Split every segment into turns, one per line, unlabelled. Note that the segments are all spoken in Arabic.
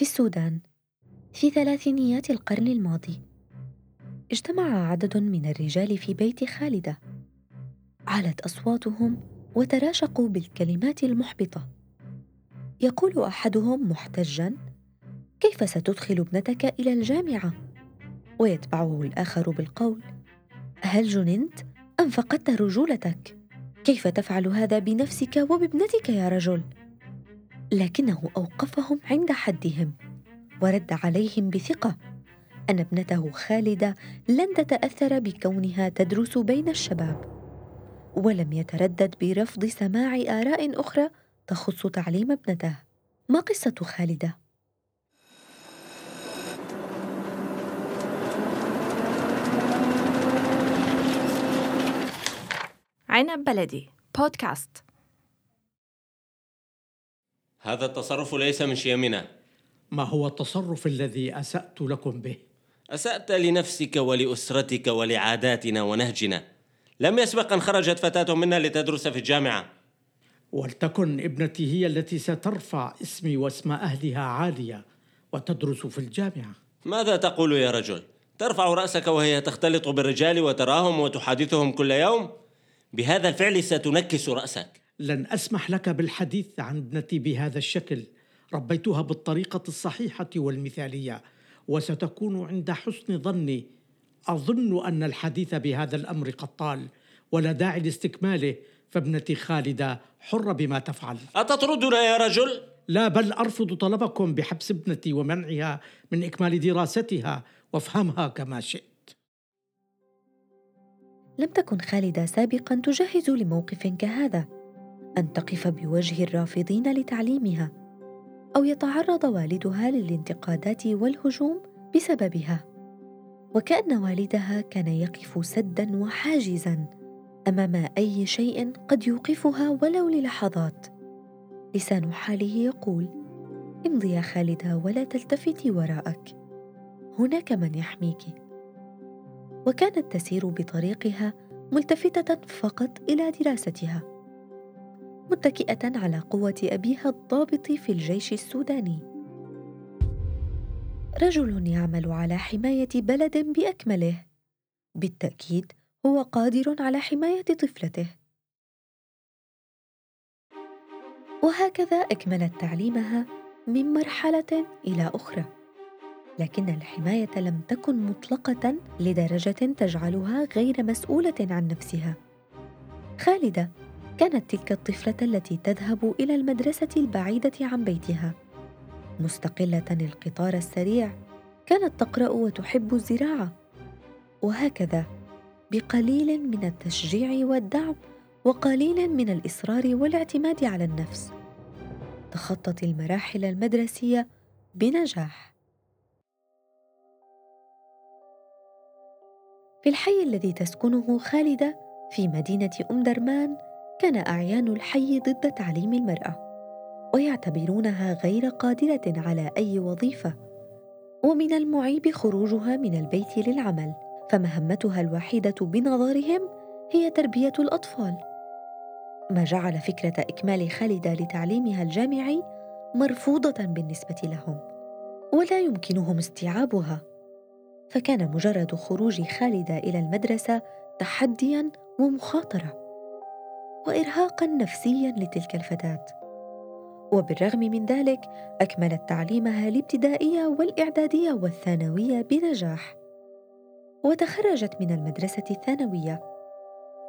في السودان في ثلاثينيات القرن الماضي. اجتمع عدد من الرجال في بيت خالدة. علت أصواتهم وتراشقوا بالكلمات المحبطة. يقول أحدهم محتجا كيف ستدخل ابنتك إلى الجامعة؟ ويتبعه الآخر بالقول هل جننت أم فقدت رجولتك؟ كيف تفعل هذا بنفسك وبابنتك يا رجل؟ لكنه أوقفهم عند حدهم ورد عليهم بثقة. أن ابنته خالدة لن تتأثر بكونها تدرس بين الشباب. ولم يتردد برفض سماع آراء أخرى تخص تعليم ابنته. ما قصة خالدة؟
عنب بلدي بودكاست
هذا التصرف ليس من شيمنا.
ما هو التصرف الذي أسأت لكم به؟
أسأت لنفسك ولأسرتك ولعاداتنا ونهجنا. لم يسبق ان خرجت فتاة منا لتدرس في الجامعة.
ولتكن ابنتي هي التي سترفع اسمي واسم أهلها عالية وتدرس في الجامعة.
ماذا تقول يا رجل؟ ترفع رأسك وهي تختلط بالرجال وتراهم وتحادثهم كل يوم؟ بهذا الفعل ستنكس رأسك.
لن أسمح لك بالحديث عن ابنتي بهذا الشكل. ربيتها بالطريقة الصحيحة والمثالية وستكون عند حسن ظني. أظن أن الحديث بهذا الأمر قد طال ولا داعي لاستكماله. فابنتي خالدة حره بما تفعل.
أتطردنا يا رجل؟
لا بل أرفض طلبكم بحبس ابنتي ومنعها من إكمال دراستها. وافهمها كما شئت.
لم تكن خالدة سابقا تجهز لموقف كهذا. أن تقف بوجه الرافضين لتعليمها أو يتعرض والدها للانتقادات والهجوم بسببها. وكأن والدها كان يقف سدا وحاجزا أمام أي شيء قد يوقفها ولو للحظات. لسان حاله يقول امضي يا خالده ولا تلتفتي وراءك. هناك من يحميك. وكانت تسير بطريقها ملتفتة فقط إلى دراستها. متكئة على قوة أبيها الضابط في الجيش السوداني. رجل يعمل على حماية بلد بأكمله. بالتأكيد هو قادر على حماية طفلته. وهكذا أكملت تعليمها من مرحلة إلى أخرى. لكن الحماية لم تكن مطلقة لدرجة تجعلها غير مسؤولة عن نفسها. خالدة كانت تلك الطفلة التي تذهب إلى المدرسة البعيدة عن بيتها. مستقلة القطار السريع كانت تقرأ وتحب الزراعة. وهكذا بقليل من التشجيع والدعم وقليل من الإصرار والاعتماد على النفس تخطت المراحل المدرسية بنجاح. في الحي الذي تسكنه خالدة في مدينة ام درمان كان أعيان الحي ضد تعليم المرأة ويعتبرونها غير قادرة على أي وظيفة. ومن المعيب خروجها من البيت للعمل فمهمتها الوحيدة بنظرهم هي تربية الأطفال. ما جعل فكرة إكمال خالده لتعليمها الجامعي مرفوضة بالنسبة لهم ولا يمكنهم استيعابها. فكان مجرد خروج خالده إلى المدرسة تحديا ومخاطرة. وارهاقا نفسيا لتلك الفتاة وبالرغم من ذلك اكملت تعليمها الابتدائية والإعدادية والثانوية بنجاح وتخرجت من المدرسة الثانوية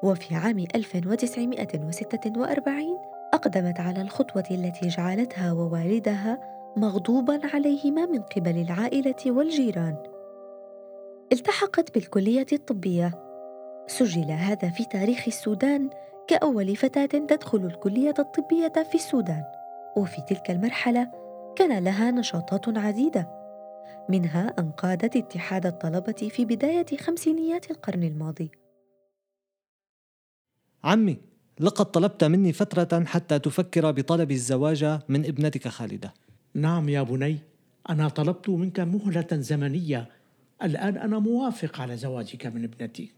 وفي عام 1946 أقدمت على الخطوة التي جعلتها ووالدها مغضوبا عليهما من قبل العائلة والجيران. التحقت بالكلية الطبية. سجل هذا في تاريخ السودان كأول فتاة تدخل الكلية الطبية في السودان، وفي تلك المرحلة كان لها نشاطات عديدة، منها أن قادت اتحاد الطلبة في بداية خمسينيات القرن الماضي.
عمي لقد طلبت مني فترة حتى تفكر بطلب الزواج من ابنتك خالدة.
نعم يا بني أنا طلبت منك مهلة زمنية. الآن أنا موافق على زواجك من ابنتي.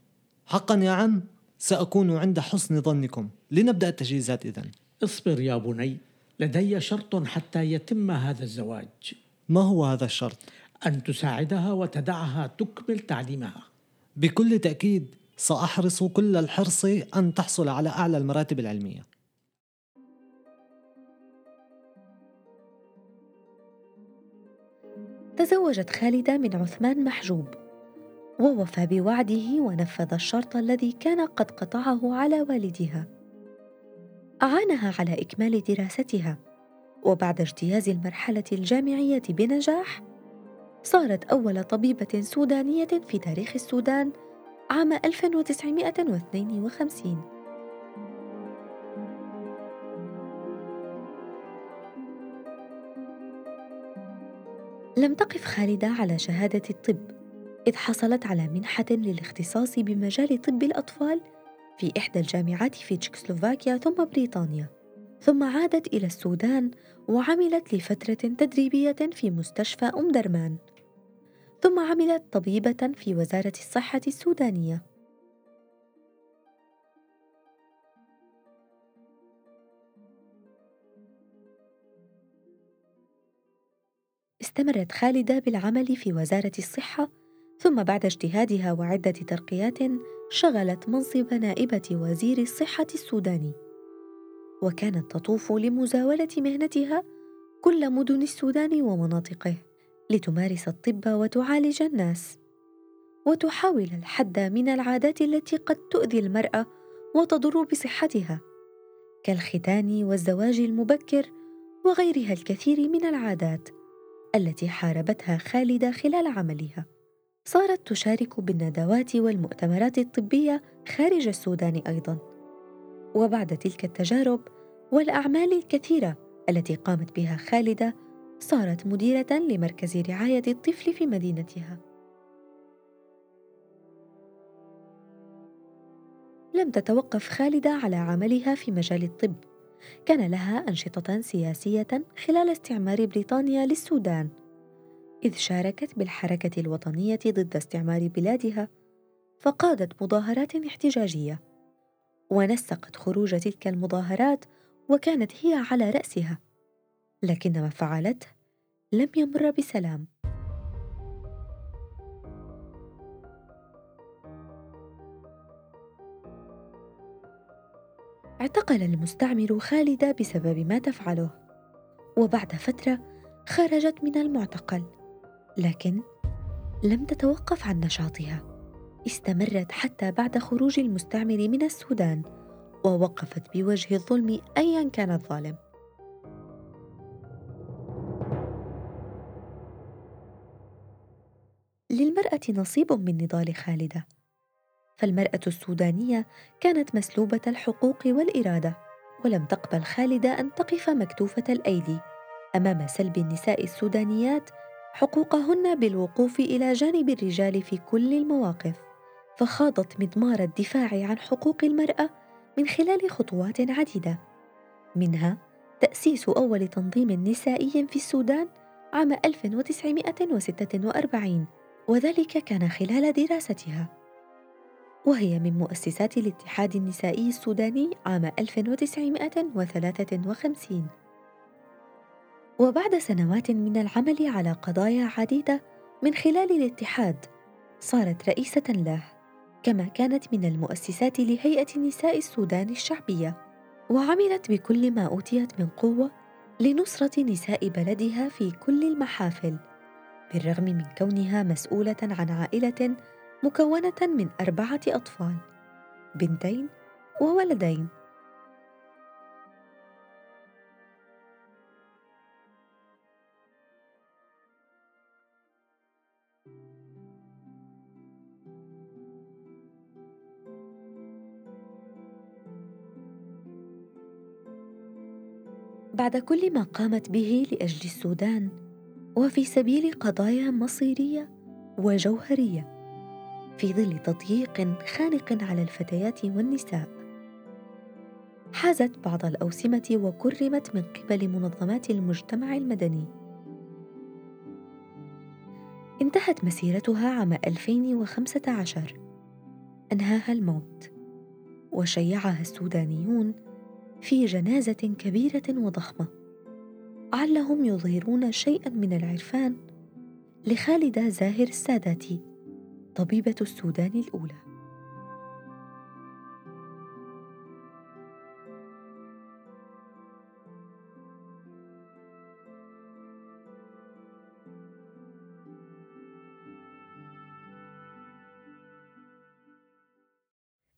حقا يا عم سأكون عند حسن ظنكم. لنبدأ التجهيزات إذن.
اصبر يا بني لدي شرط حتى يتم هذا الزواج.
ما هو هذا الشرط؟
أن تساعدها وتدعها تكمل تعليمها.
بكل تأكيد سأحرص كل الحرص أن تحصل على أعلى المراتب العلمية.
تزوجت خالدة من عثمان محجوب. ووفى بوعده ونفذ الشرط الذي كان قد قطعه على والدها. أعانها على إكمال دراستها وبعد اجتياز المرحلة الجامعية بنجاح صارت أول طبيبة سودانية في تاريخ السودان عام 1952 لم تقف خالدة على شهادة الطب. إذ حصلت على منحة للاختصاص بمجال طب الأطفال في إحدى الجامعات في تشيكوسلوفاكيا ثم بريطانيا ثم عادت إلى السودان وعملت لفترة تدريبية في مستشفى أم درمان ثم عملت طبيبة في وزارة الصحة السودانية. استمرت خالدة بالعمل في وزارة الصحة ثم بعد اجتهادها وعدة ترقيات شغلت منصب نائبة وزير الصحة السوداني. وكانت تطوف لمزاولة مهنتها كل مدن السودان ومناطقه لتمارس الطب وتعالج الناس. وتحاول الحد من العادات التي قد تؤذي المرأة وتضر بصحتها كالختان والزواج المبكر وغيرها الكثير من العادات التي حاربتها خالدة خلال عملها. صارت تشارك بالندوات والمؤتمرات الطبية خارج السودان أيضا. وبعد تلك التجارب والأعمال الكثيرة التي قامت بها خالدة صارت مديرة لمركز رعاية الطفل في مدينتها. لم تتوقف خالدة على عملها في مجال الطب، كان لها أنشطة سياسية خلال استعمار بريطانيا للسودان، إذ شاركت بالحركة الوطنية ضد استعمار بلادها، فقادت مظاهرات احتجاجية، ونسقت خروج تلك المظاهرات وكانت هي على رأسها. لكن ما فعلته لم يمر بسلام. اعتقل المستعمر خالد بسبب ما تفعله. وبعد فترة خرجت من المعتقل. لكن لم تتوقف عن نشاطها. استمرت حتى بعد خروج المستعمر من السودان ووقفت بوجه الظلم ايا كان الظالم. للمرأة نصيب من نضال خالدة. فالمرأة السودانية كانت مسلوبة الحقوق والإرادة ولم تقبل خالدة أن تقف مكتوفة الأيدي. أمام سلب النساء السودانيات حقوقهن بالوقوف إلى جانب الرجال في كل المواقف فخاضت مضمار الدفاع عن حقوق المرأة من خلال خطوات عديدة. منها تأسيس أول تنظيم نسائي في السودان عام 1946 وذلك كان خلال دراستها. وهي من مؤسسات الاتحاد النسائي السوداني عام 1953 وبعد سنوات من العمل على قضايا عديدة من خلال الاتحاد صارت رئيسة له كما كانت من المؤسسات لهيئة نساء السودان الشعبية وعملت بكل ما أوتيت من قوة لنصرة نساء بلدها في كل المحافل بالرغم من كونها مسؤولة عن عائلة مكونة من أربعة أطفال بنتين وولدين. بعد كل ما قامت به لأجل السودان وفي سبيل قضايا مصيرية وجوهرية في ظل تضييق خانق على الفتيات والنساء. حازت بعض الأوسمة وكرمت من قبل منظمات المجتمع المدني. انتهت مسيرتها عام 2015 أنهاها الموت. وشيعها السودانيون في جنازة كبيرة وضخمة. علهم يظهرون شيئا من العرفان لخالدة زاهر الساداتي طبيبة السودان الأولى.